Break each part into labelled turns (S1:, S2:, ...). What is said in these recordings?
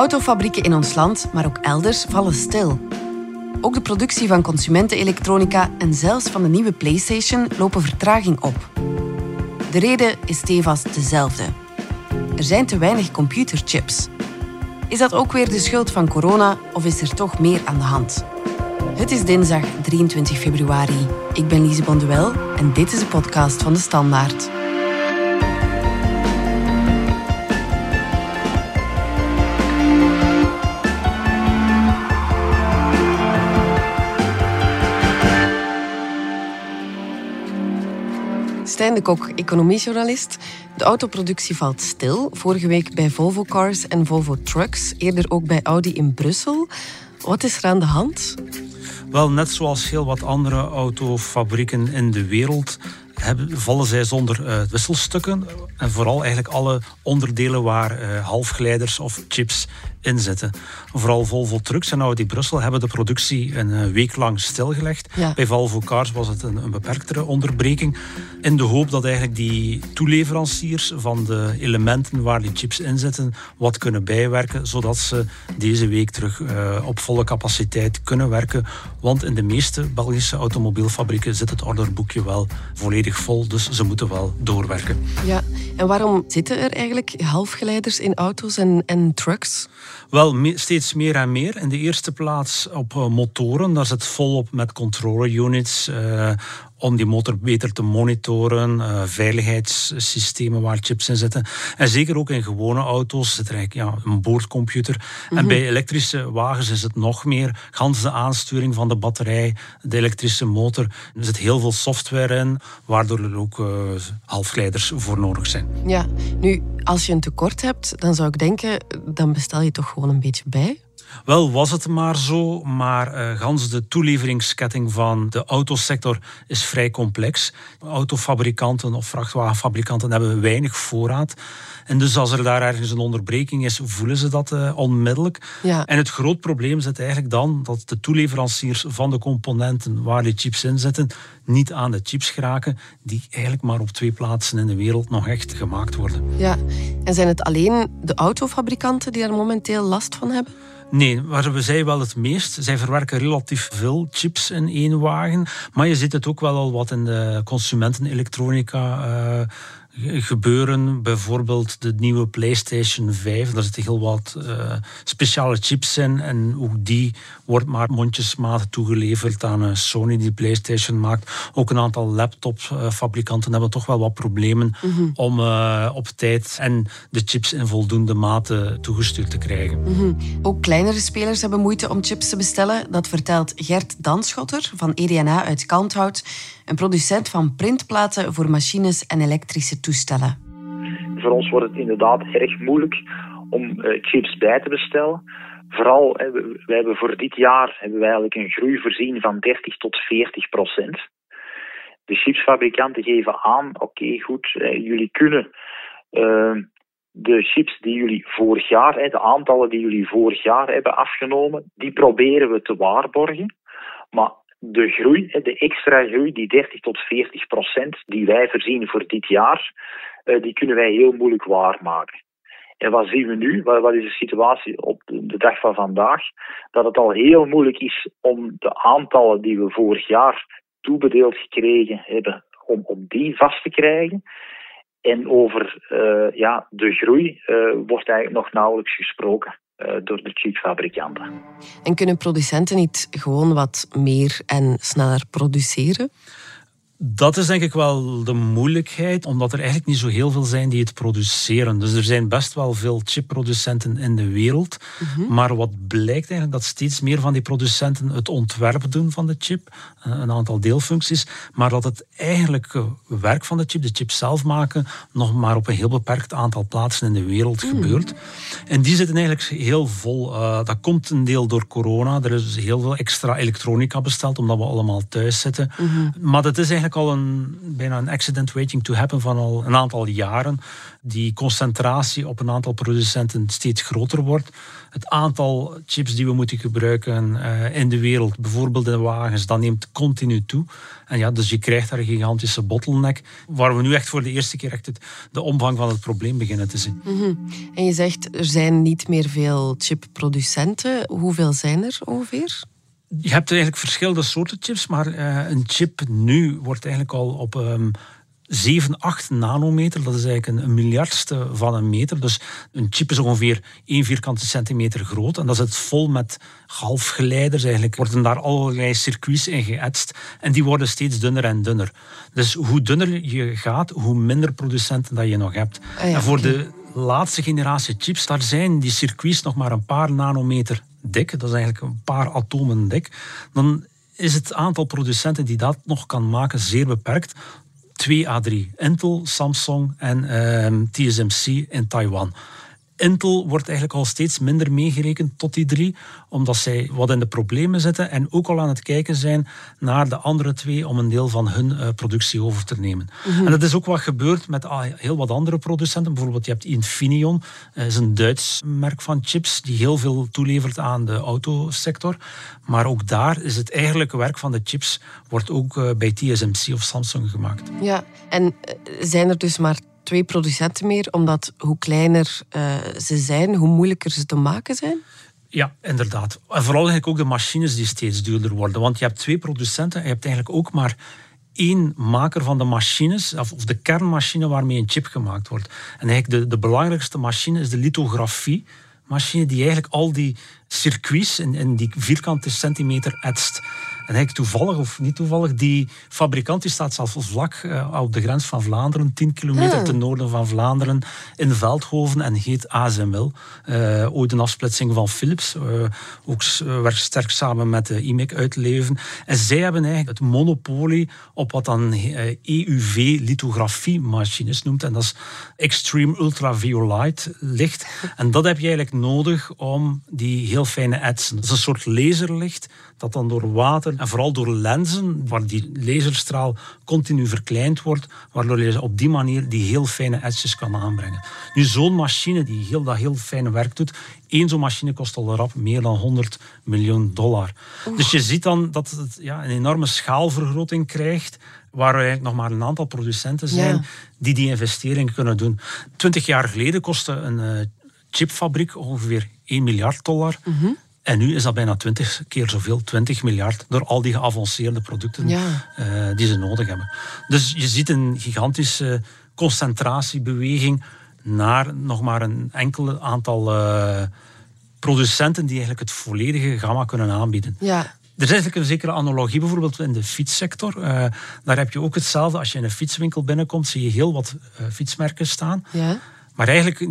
S1: Autofabrieken in ons land, maar ook elders, vallen stil. Ook de productie van consumentenelektronica en zelfs van de nieuwe PlayStation lopen vertraging op. De reden is stevast dezelfde. Er zijn te weinig computerchips. Is dat ook weer de schuld van corona of is er toch meer aan de hand? Het is dinsdag 23 februari. Ik ben Lise Bonduel en dit is de podcast van de Standaard. Stijn de Kok, economiejournalist. De autoproductie valt stil. Vorige week bij Volvo Cars en Volvo Trucks. Eerder ook bij Audi in Brussel. Wat is er aan de hand?
S2: Wel, net zoals heel wat andere autofabrieken in de wereld hebben, vallen zij zonder uh, wisselstukken. En vooral eigenlijk alle onderdelen waar uh, halfgeleiders of chips inzetten. Vooral Volvo Trucks en Audi Brussel hebben de productie een eh, week lang stilgelegd. Bij Volvo Cars was het een, een, beperktere onderbreking. In de hoop dat eigenlijk die toeleveranciers van de elementen waar die chips in zitten wat kunnen bijwerken, zodat ze deze week terug uh, op volle capaciteit kunnen werken. Want in de meeste Belgische automobielfabrieken zit het orderboekje wel volledig vol, dus ze moeten wel doorwerken.
S1: Ja, en waarom zitten er eigenlijk halfgeleiders in auto's en, en trucks?
S2: Wel, steeds meer en meer. In de eerste plaats op eh, motoren. Daar zit volop met controller units. Om die motor beter te monitoren, uh, veiligheidssystemen waar chips in zitten. En zeker ook in gewone auto's zit er eigenlijk ja, een boordcomputer. En mhm. bij elektrische wagens is het nog meer. Gans de aansturing van de batterij, de elektrische motor. Er zit heel veel software in, waardoor er ook uh, halfgeleiders voor nodig zijn.
S1: Ja, nu, als je een tekort hebt, dan zou ik denken, dan bestel je toch gewoon een beetje bij?
S2: Wel was het maar zo, maar uh, gans de toeleveringsketting van de autosector is vrij complex. Autofabrikanten of vrachtwagenfabrikanten hebben weinig voorraad. En dus als er daar ergens een onderbreking is, voelen ze dat uh, onmiddellijk. Ja. En het groot probleem zit eigenlijk dan dat de toeleveranciers van de componenten waar de chips in zitten, niet aan de chips geraken, die eigenlijk maar op twee plaatsen in de wereld nog echt gemaakt worden.
S1: Ja, en zijn het alleen de autofabrikanten die er momenteel last van hebben?
S2: Nee, waar we zij wel het meest. Zij verwerken relatief veel chips in één wagen. Maar je ziet het ook wel al wat in de consumentenelektronica. Uh, gebeuren. Bijvoorbeeld de nieuwe PlayStation 5. Daar zitten heel wat uh, speciale chips in. En ook die wordt maar mondjesmaat toegeleverd aan uh, Sony die PlayStation maakt. Ook een aantal laptopfabrikanten hebben toch wel wat problemen mm om uh, op tijd en de chips in voldoende mate toegestuurd te krijgen. Mm
S1: -hmm. Ook kleinere spelers hebben moeite om chips te bestellen. Dat vertelt Gert Danschotter van EDNA uit Kalmthout een producent van printplaten voor machines en elektrische toestellen.
S3: Voor ons wordt het inderdaad erg moeilijk om eh, chips bij te bestellen. Vooral, we hebben voor dit jaar hebben we eigenlijk een groei voorzien van 30 tot 40 procent. De chipsfabrikanten geven aan, oké goed, jullie kunnen uh, de chips die jullie vorig jaar, de aantallen die jullie vorig jaar hebben afgenomen, die proberen we te waarborgen. Maar de groei, de extra groei, die 30 tot 40 procent die wij voorzien voor dit jaar, eh, die kunnen wij heel moeilijk waarmaken. En wat zien we nu? Wat is de situatie op de dag van vandaag? Dat het al heel moeilijk is om de aantallen die we vorig jaar toebedeeld gekregen hebben, om, om die vast te krijgen. En over uh, ja, de groei uh, wordt eigenlijk nog nauwelijks gesproken. Eh, door de chipfabrikanten.
S1: En kunnen producenten niet gewoon wat meer en sneller produceren?
S2: Dat is denk ik wel de moeilijkheid, omdat er eigenlijk niet zo heel veel zijn die het produceren. Dus er zijn best wel veel chipproducenten in de wereld. Mhm. Maar wat blijkt eigenlijk dat steeds meer van die producenten het ontwerp doen van de chip, eh, een aantal deelfuncties, maar dat het eigenlijke werk van de chip, de chip zelf maken, nog maar op een heel beperkt aantal plaatsen in de wereld mhm. gebeurt. En die zitten eigenlijk heel vol. Uh, dat komt een deel door corona. Er is heel veel extra elektronica besteld, omdat we allemaal thuis zitten. Mhm. Maar dat is eigenlijk al een, bijna een accident waiting to happen van al een aantal jaren. Die concentratie op een aantal producenten steeds groter wordt. Het aantal chips die we moeten gebruiken uh, in de wereld, bijvoorbeeld in wagens, dat neemt continu toe. En ja, dus je krijgt daar een gigantische bottleneck, waar we nu echt voor de eerste keer echt het, de omvang van het probleem beginnen te zien.
S1: Mhm. En je zegt, er zijn niet meer veel chipproducenten. Hoeveel zijn er ongeveer?
S2: Je hebt eigenlijk verschillende soorten chips, maar uh, een chip nu wordt eigenlijk al op um, 7, 8 nanometer. Dat is eigenlijk een, miljardste van een meter. Dus een chip is ongeveer 1 vierkante centimeter groot. En dat zit vol met halfgeleiders. Eigenlijk worden daar allerlei circuits in geëtst. En die worden steeds dunner en dunner. Dus hoe dunner je gaat, hoe minder producenten dat je nog hebt. Ah en voor de laatste generatie chips, daar zijn die circuits nog maar een paar nanometer dik. Dat is eigenlijk een paar atomen dik. Dan is het aantal producenten die dat nog kan maken zeer beperkt. 2 A3. Intel, Samsung en ehm, TSMC in Taiwan. Intel wordt eigenlijk al steeds minder meegerekend tot die drie, omdat zij wat in de problemen zitten en ook al aan het kijken zijn naar de andere twee om een deel van hun uh, productie over te nemen. Mhm. En dat is ook wat gebeurt met ah, heel wat andere producenten. Bijvoorbeeld, je hebt Infineon, dat is een Duits merk van chips die heel veel toelevert aan de autosector. Maar ook daar is het eigenlijke werk van de chips wordt ook uh, bij TSMC of Samsung gemaakt.
S1: Ja, en eh, zijn er dus maar twee producenten meer, omdat hoe kleiner uh, ze zijn, hoe moeilijker ze te maken zijn?
S2: Ja, inderdaad. En vooral eigenlijk ook de machines die steeds duurder worden. Want je hebt twee producenten en je hebt eigenlijk ook maar één maker van de machines, of de kernmachine waarmee een chip gemaakt wordt. En eigenlijk de, de belangrijkste machine is de lithografie machine die eigenlijk al die circuits in, in die vierkante centimeter etst. En eigenlijk toevallig of niet toevallig, die fabrikant die staat zelfs vlak uh, op de grens van Vlaanderen, 10 kilometer ah. ten noorden van Vlaanderen, in Veldhoven en heet ASML. Uh, eh, ooit een afsplitsing van Philips. Uh, ook werkt sterk samen met de IMEC uit leven. En zij hebben eigenlijk het monopolie op wat dan EUV-lithografie-machines noemt. En dat is Extreme Ultraviolet licht. En dat heb je eigenlijk nodig om die heel fijne etsen. Dat is een soort laserlicht dat dan door water en vooral door lenzen, waar die laserstraal continu verkleind wordt, waardoor je op die manier die heel fijne etjes kan aanbrengen. Nu, zo'n machine die heel, dat heel fijne werk doet, één zo'n machine kost al rap meer dan 100 miljoen dollar. Dus je ziet dan dat het ja, een enorme schaalvergroting krijgt, waar eigenlijk nog maar een aantal producenten zijn die die investeringen kunnen doen. Twintig jaar geleden kostte een uh, chipfabriek ongeveer 1 miljard dollar. Mhm. En nu is dat bijna 20 keer zoveel, 20 miljard, door al die geavanceerde producten eh, die ze nodig hebben. Dus je ziet een gigantische concentratiebeweging naar nog maar een enkel aantal uh, producenten die eigenlijk het volledige gamma kunnen aanbieden. Ja. Er is eigenlijk een zekere analogie bijvoorbeeld in de fietssector. Uh, daar heb je ook hetzelfde. Als je in een fietswinkel binnenkomt, zie je heel wat fietsmerken staan. Ja. Maar eigenlijk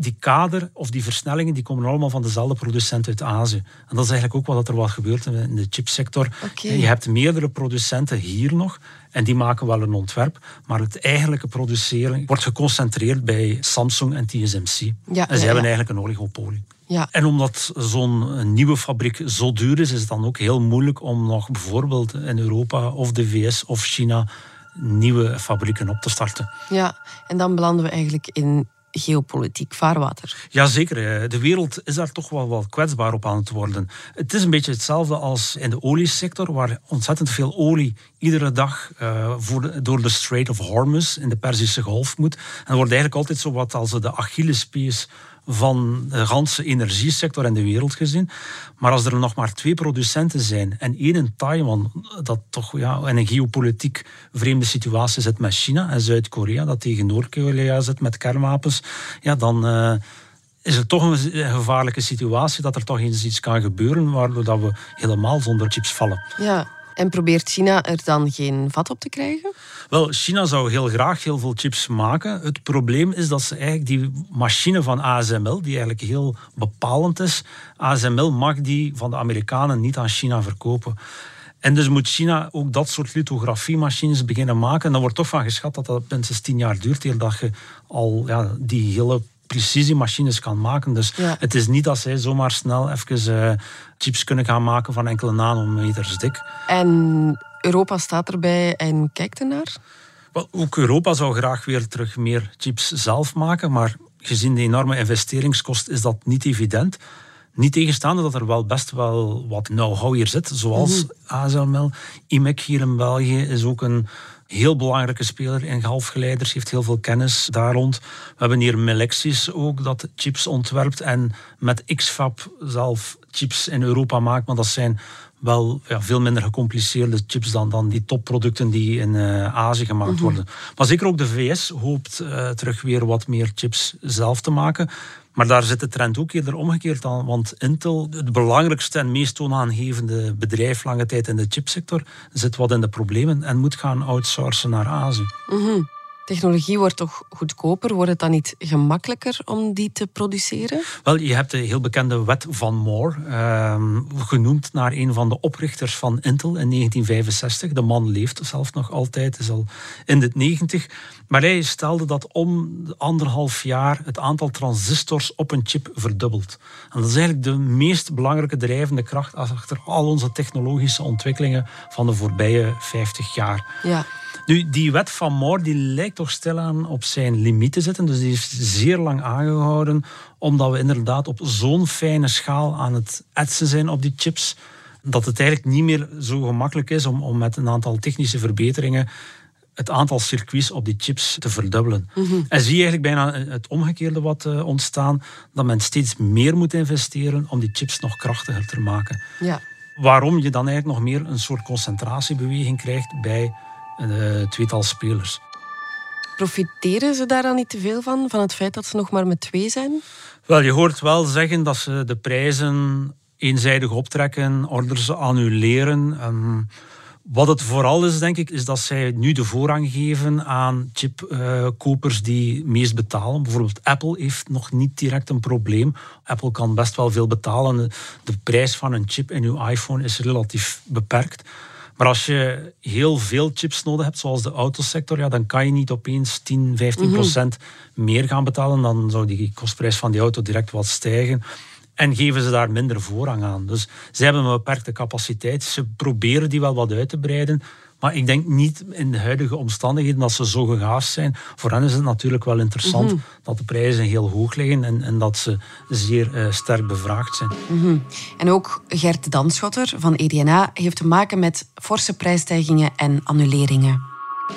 S2: die kader of die versnellingen die komen allemaal van dezelfde producent uit Azië. En dat is eigenlijk ook wat er wat gebeurt in de chipsector. Je hebt meerdere producenten hier nog en die maken wel een ontwerp, maar het eigenlijke produceren wordt geconcentreerd bij Samsung en TSMC. Ja, en ze hebben eigenlijk een oligopolie. Ja. En omdat zo'n nieuwe fabriek zo duur is, is het dan ook heel moeilijk om nog bijvoorbeeld in Europa of de VS of China nieuwe fabrieken op te starten.
S1: Ja, en dan belanden we eigenlijk in geopolitiek vaarwater.
S2: Jazeker, de wereld is daar toch wel, wel kwetsbaar op aan het worden. Het is een beetje hetzelfde als in de oliesector, waar ontzettend veel olie iedere dag voor door de Strait of Hormuz in de Perzische Golf moet. En wordt eigenlijk altijd zo wat als de Achillespees van de ganse energiesector in de wereld gezien. Maar als er nog maar twee producenten zijn en één in Taiwan, dat toch ja, in een geopolitiek vreemde situatie zit met China en Zuid-Korea, dat tegen Noord-Korea zit met kernwapens, ja, dan uh, is het toch een gevaarlijke situatie dat er toch eens iets kan gebeuren waardoor dat we helemaal zonder chips vallen.
S1: Ja, en probeert China er dan geen vat op te krijgen?
S2: Wel, China zou heel graag heel veel chips maken. Het probleem is dat ze eigenlijk die machine van ASML, die eigenlijk heel bepalend is, ASML mag die van de Amerikanen niet aan China verkopen. En dus moet China ook dat soort lithografiemachines beginnen maken. En dan wordt toch van geschat dat dat minstens tien jaar duurt, eer dat je al ja, die hele precisiemachines kan maken. Dus het is niet dat zij zomaar snel even uh, chips kunnen gaan maken van enkele nanometers dik.
S1: En Europa staat erbij en kijkt ernaar?
S2: Wel, ook Europa zou graag weer terug meer chips zelf maken, maar gezien de enorme investeringskost is dat niet evident. Niet tegenstaande dat er wel best wel wat know-how hier zit, zoals mm ASML. IMEC hier in België is ook een heel belangrijke speler in halfgeleiders, heeft heel veel kennis daar rond. We hebben hier Melexis ook, dat chips ontwerpt en met XFAB zelf chips in Europa maakt, maar dat zijn wel ja, veel minder gecompliceerde chips dan, dan die topproducten die in uh, Azië gemaakt mhm. worden. Maar zeker ook de VS hoopt uh, terug weer wat meer chips zelf te maken. Maar daar zit de trend ook eerder omgekeerd aan. Want Intel, het belangrijkste en meest toonaangevende bedrijf lange tijd in de chipsector, zit wat in de problemen en moet gaan outsourcen naar Azië.
S1: Mhm technologie wordt toch goedkoper? Wordt het dan niet gemakkelijker om die te produceren?
S2: Wel, je hebt de heel bekende wet van Moore, ehm, genoemd naar een van de oprichters van Intel in 1965. De man leeft zelf nog altijd, is al in de 90. Maar hij stelde dat om anderhalf jaar het aantal transistors op een chip verdubbelt. En dat is eigenlijk de meest belangrijke drijvende kracht achter al onze technologische ontwikkelingen van de voorbije 50 jaar.
S1: Ja.
S2: Nu, die wet van Moore die lijkt toch stilaan op zijn limiet te zitten. Dus die is zeer lang aangehouden, omdat we inderdaad op zo'n fijne schaal aan het etsen zijn op die chips, dat het eigenlijk niet meer zo gemakkelijk is om, om met een aantal technische verbeteringen het aantal circuits op die chips te verdubbelen. Mhm. En zie je eigenlijk bijna het omgekeerde wat uh, ontstaan, dat men steeds meer moet investeren om die chips nog krachtiger te maken.
S1: Ja.
S2: Waarom je dan eigenlijk nog meer een soort concentratiebeweging krijgt bij een eh, tweetal spelers.
S1: Profiteren ze daar dan niet te veel van, van het feit dat ze nog maar met twee zijn?
S2: Wel, je hoort wel zeggen dat ze de prijzen eenzijdig optrekken, orders annuleren. Um, wat het vooral is, denk ik, is dat zij nu de voorrang geven aan chipkopers die meest betalen. Bijvoorbeeld Apple heeft nog niet direct een probleem. Apple kan best wel veel betalen. De prijs van een chip in uw iPhone is relatief beperkt. Maar als je heel veel chips nodig hebt, zoals de autosector, ja, dan kan je niet opeens 10, 15 procent meer gaan betalen. Dan zou die kostprijs van die auto direct wat stijgen. En geven ze daar minder voorrang aan. Dus ze hebben een beperkte capaciteit. Ze proberen die wel wat uit te breiden. Maar ik denk niet in de huidige omstandigheden dat ze zo gegaafd zijn. Voor hen is het natuurlijk wel interessant mhm. dat de prijzen heel hoog liggen en, en dat ze zeer uh, sterk bevraagd zijn.
S1: Mhm. En ook Gert Danschotter van EDNA heeft te maken met forse prijsstijgingen en annuleringen.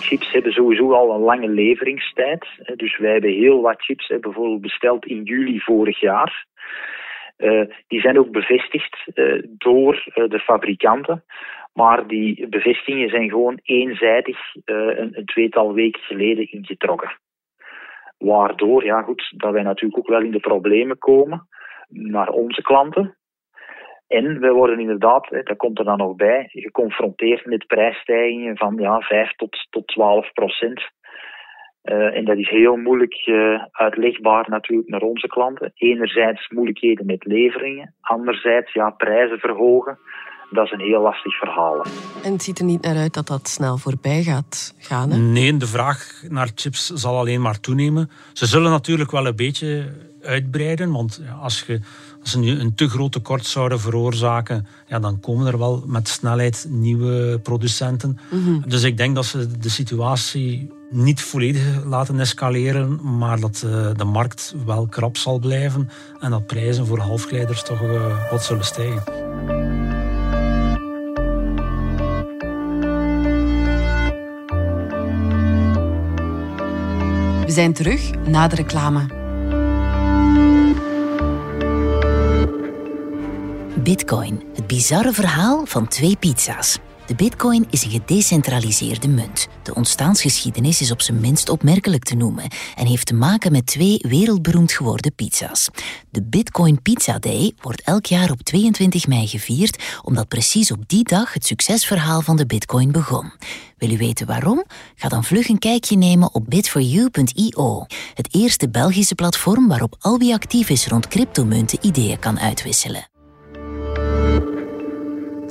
S3: Chips hebben sowieso al een lange leveringstijd. Dus wij hebben heel wat chips bijvoorbeeld besteld in juli vorig jaar. Uh, die zijn ook bevestigd uh, door uh, de fabrikanten. Maar die bevestigingen zijn gewoon eenzijdig een, een, tweetal weken geleden ingetrokken. Waardoor, ja goed, dat wij natuurlijk ook wel in de problemen komen naar onze klanten. En we worden inderdaad, dat komt er dan nog bij, geconfronteerd met prijsstijgingen van ja, 5 tot, tot 12 procent. Uh, en dat is heel moeilijk uh, uitlegbaar natuurlijk naar onze klanten. Enerzijds moeilijkheden met leveringen, anderzijds ja, prijzen verhogen dat is een heel lastig verhaal.
S1: En het ziet er niet naar uit dat dat snel voorbij gaat gaan. Hè?
S2: Nee, de vraag naar chips zal alleen maar toenemen. Ze zullen natuurlijk wel een beetje uitbreiden, want als, je, als ze nu een te groot tekort zouden veroorzaken, ja, dan komen er wel met snelheid nieuwe producenten. Mhm. Dus ik denk dat ze de situatie niet volledig laten escaleren, maar dat uh, de markt wel krap zal blijven en dat prijzen voor halfgeleiders toch uh, wat zullen stijgen.
S1: zijn terug na de reclame.
S4: Bitcoin, het bizarre verhaal van twee pizza's. De bitcoin is een gedecentraliseerde munt. De ontstaansgeschiedenis is op zijn minst opmerkelijk te noemen en heeft te maken met twee wereldberoemd geworden pizza's. De Bitcoin Pizza Day wordt elk jaar op 22 mei gevierd, omdat precies op die dag het succesverhaal van de bitcoin begon. Wil u weten waarom? Ga dan vlug een kijkje nemen op bit4u.io, het eerste Belgische platform waarop al wie actief is rond cryptomunten ideeën kan uitwisselen.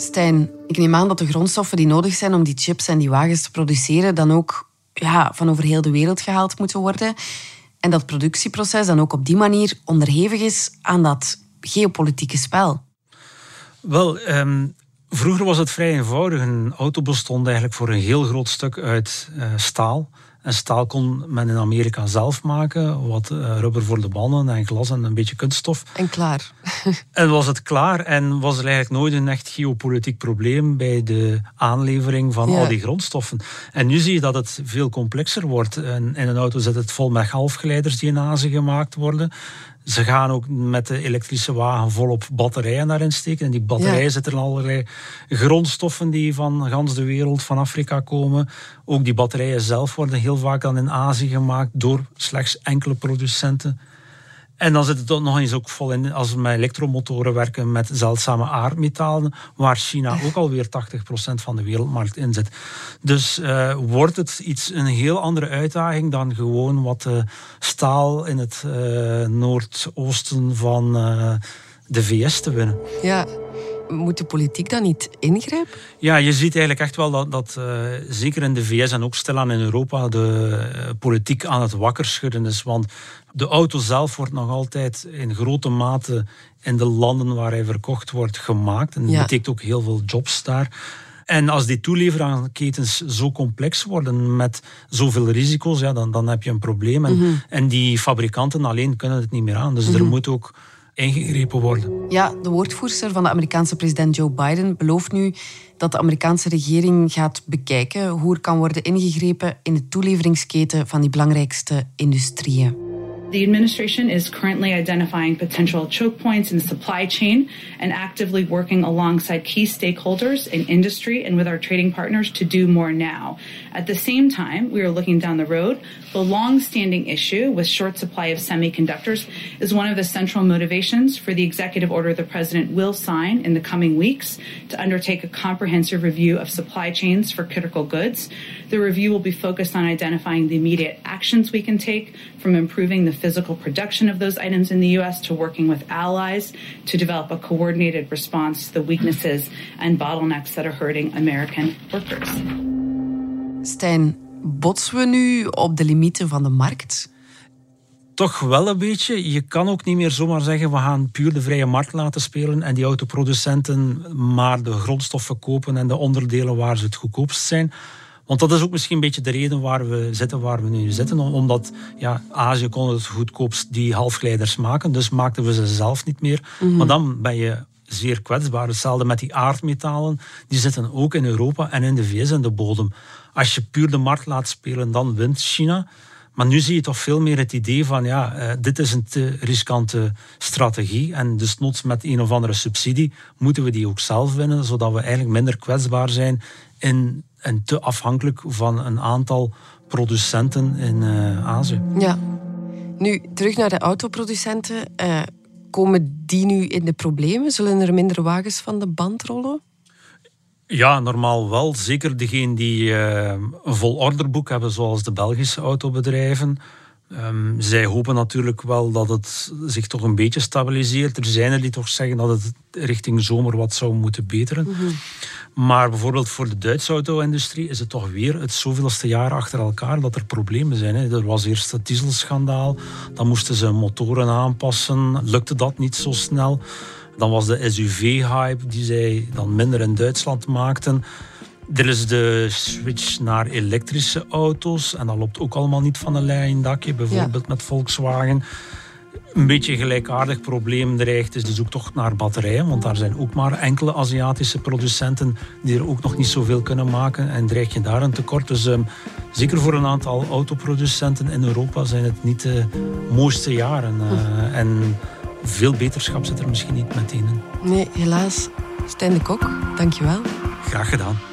S1: Stijn, ik neem aan dat de grondstoffen die nodig zijn om die chips en die wagens te produceren dan ook ja, van over heel de wereld gehaald moeten worden. En dat productieproces dan ook op die manier onderhevig is aan dat geopolitieke spel.
S2: Wel, um, Vroeger was het vrij eenvoudig. Een auto bestond eigenlijk voor een heel groot stuk uit uh, staal. En staal kon men in Amerika zelf maken. Wat uh, rubber voor de banden en glas en een beetje kunststof.
S1: En klaar.
S2: en was het klaar en was er eigenlijk nooit een echt geopolitiek probleem bij de aanlevering van al die grondstoffen. En nu zie je dat het veel complexer wordt. En in een auto zit het vol met halfgeleiders die in Azië gemaakt worden. Ze gaan ook met de elektrische wagen volop batterijen daarin steken. En die batterijen zitten er allerlei grondstoffen die van gans de wereld, van Afrika komen. Ook die batterijen zelf worden heel vaak dan in Azië gemaakt door slechts enkele producenten. En dan zit het nog eens ook vol in als we met elektromotoren werken met zeldzame aardmetalen, waar China ook alweer 80% van de wereldmarkt in zit. Dus uh, wordt het iets, een heel andere uitdaging dan gewoon wat uh, staal in het uh, noordoosten van de VS te winnen.
S1: Ja, moet de politiek dan niet ingrijpen?
S2: Ja, je ziet eigenlijk echt wel dat, dat uh, zeker in de VS en ook stilaan in Europa de uh, politiek aan het wakker schudden is. Want de auto zelf wordt nog altijd in grote mate in de landen waar hij verkocht wordt gemaakt. En dat betekent ook heel veel jobs daar. En als die toeleveraanketens zo complex worden met zoveel risico's, ja, dan, dan heb je een probleem. En, mm en die fabrikanten alleen kunnen het niet meer aan. Dus mm -hmm. er mhm. moet ook ingegrepen worden.
S1: Ja, de woordvoerster van de Amerikaanse president Joe Biden belooft nu dat de Amerikaanse regering gaat bekijken hoe er kan worden ingegrepen in de toeleveringsketen van die belangrijkste industrieën.
S5: The administration is currently identifying potential choke points in the supply chain and actively working alongside key stakeholders in industry and with our trading partners to do more now. At the same time, we are looking down the road. The long-standing issue with short supply of semiconductors is one of the central motivations for the executive order the president will sign in the coming weeks to undertake a comprehensive review of supply chains for critical goods. The review will be focused on identifying the immediate actions we can take from improving the physical production of those items in the U.S. to working with allies to develop a coordinated response to the weaknesses and bottlenecks that are hurting American workers.
S1: Stijn, botsen we nu op de limieten van de markt?
S2: Toch wel een beetje. Je kan ook niet meer zomaar zeggen we gaan puur de vrije markt laten spelen en die autoproducenten maar de grondstoffen kopen en de onderdelen waar ze het goedkoopst zijn. Want dat is ook misschien een beetje de reden waar we zitten waar we nu zitten. Omdat ja, Azië kon het goedkoopst die halfgeleiders maken. Dus maakten we ze zelf niet meer. Mhm. Maar dan ben je zeer kwetsbaar. Hetzelfde met die aardmetalen. Die zitten ook in Europa en in de VS in de bodem. Als je puur de markt laat spelen, dan wint China. Maar nu zie je toch veel meer het idee van, ja, uh, dit is een te riskante strategie. En dus noods met een of andere subsidie moeten we die ook zelf winnen, zodat we eigenlijk minder kwetsbaar zijn in en te afhankelijk van een aantal producenten in uh, Azië.
S1: Ja. Nu, terug naar de autoproducenten. Uh, komen die nu in de problemen? Zullen er minder wagens van de band rollen?
S2: Ja, normaal wel. Zeker degenen die uh, een vol orderboek hebben, zoals de Belgische autobedrijven. Um, zij hopen natuurlijk wel dat het zich toch een beetje stabiliseert. Er zijn er die toch zeggen dat het richting zomer wat zou moeten beteren. Mm -hmm. Maar bijvoorbeeld voor de Duitse auto-industrie is het toch weer het zoveelste jaar achter elkaar dat er problemen zijn. Hè. Er was eerst het dieselschandaal, dan moesten ze motoren aanpassen, lukte dat niet zo snel. Dan was de SUV-hype die zij dan minder in Duitsland maakten. Er is de switch naar elektrische auto's en dat loopt ook allemaal niet van een lijn dakje, bijvoorbeeld met Volkswagen een beetje gelijkaardig probleem dreigt, is de zoektocht naar batterijen. Want daar zijn ook maar enkele Aziatische producenten die er ook nog niet zoveel kunnen maken. En dreig je daar een tekort. Dus um, zeker voor een aantal autoproducenten in Europa zijn het niet de mooiste jaren. Uh, en veel beterschap zit er misschien niet meteen in.
S1: Nee, helaas. Stijn de Kok, dankjewel.
S2: Graag gedaan.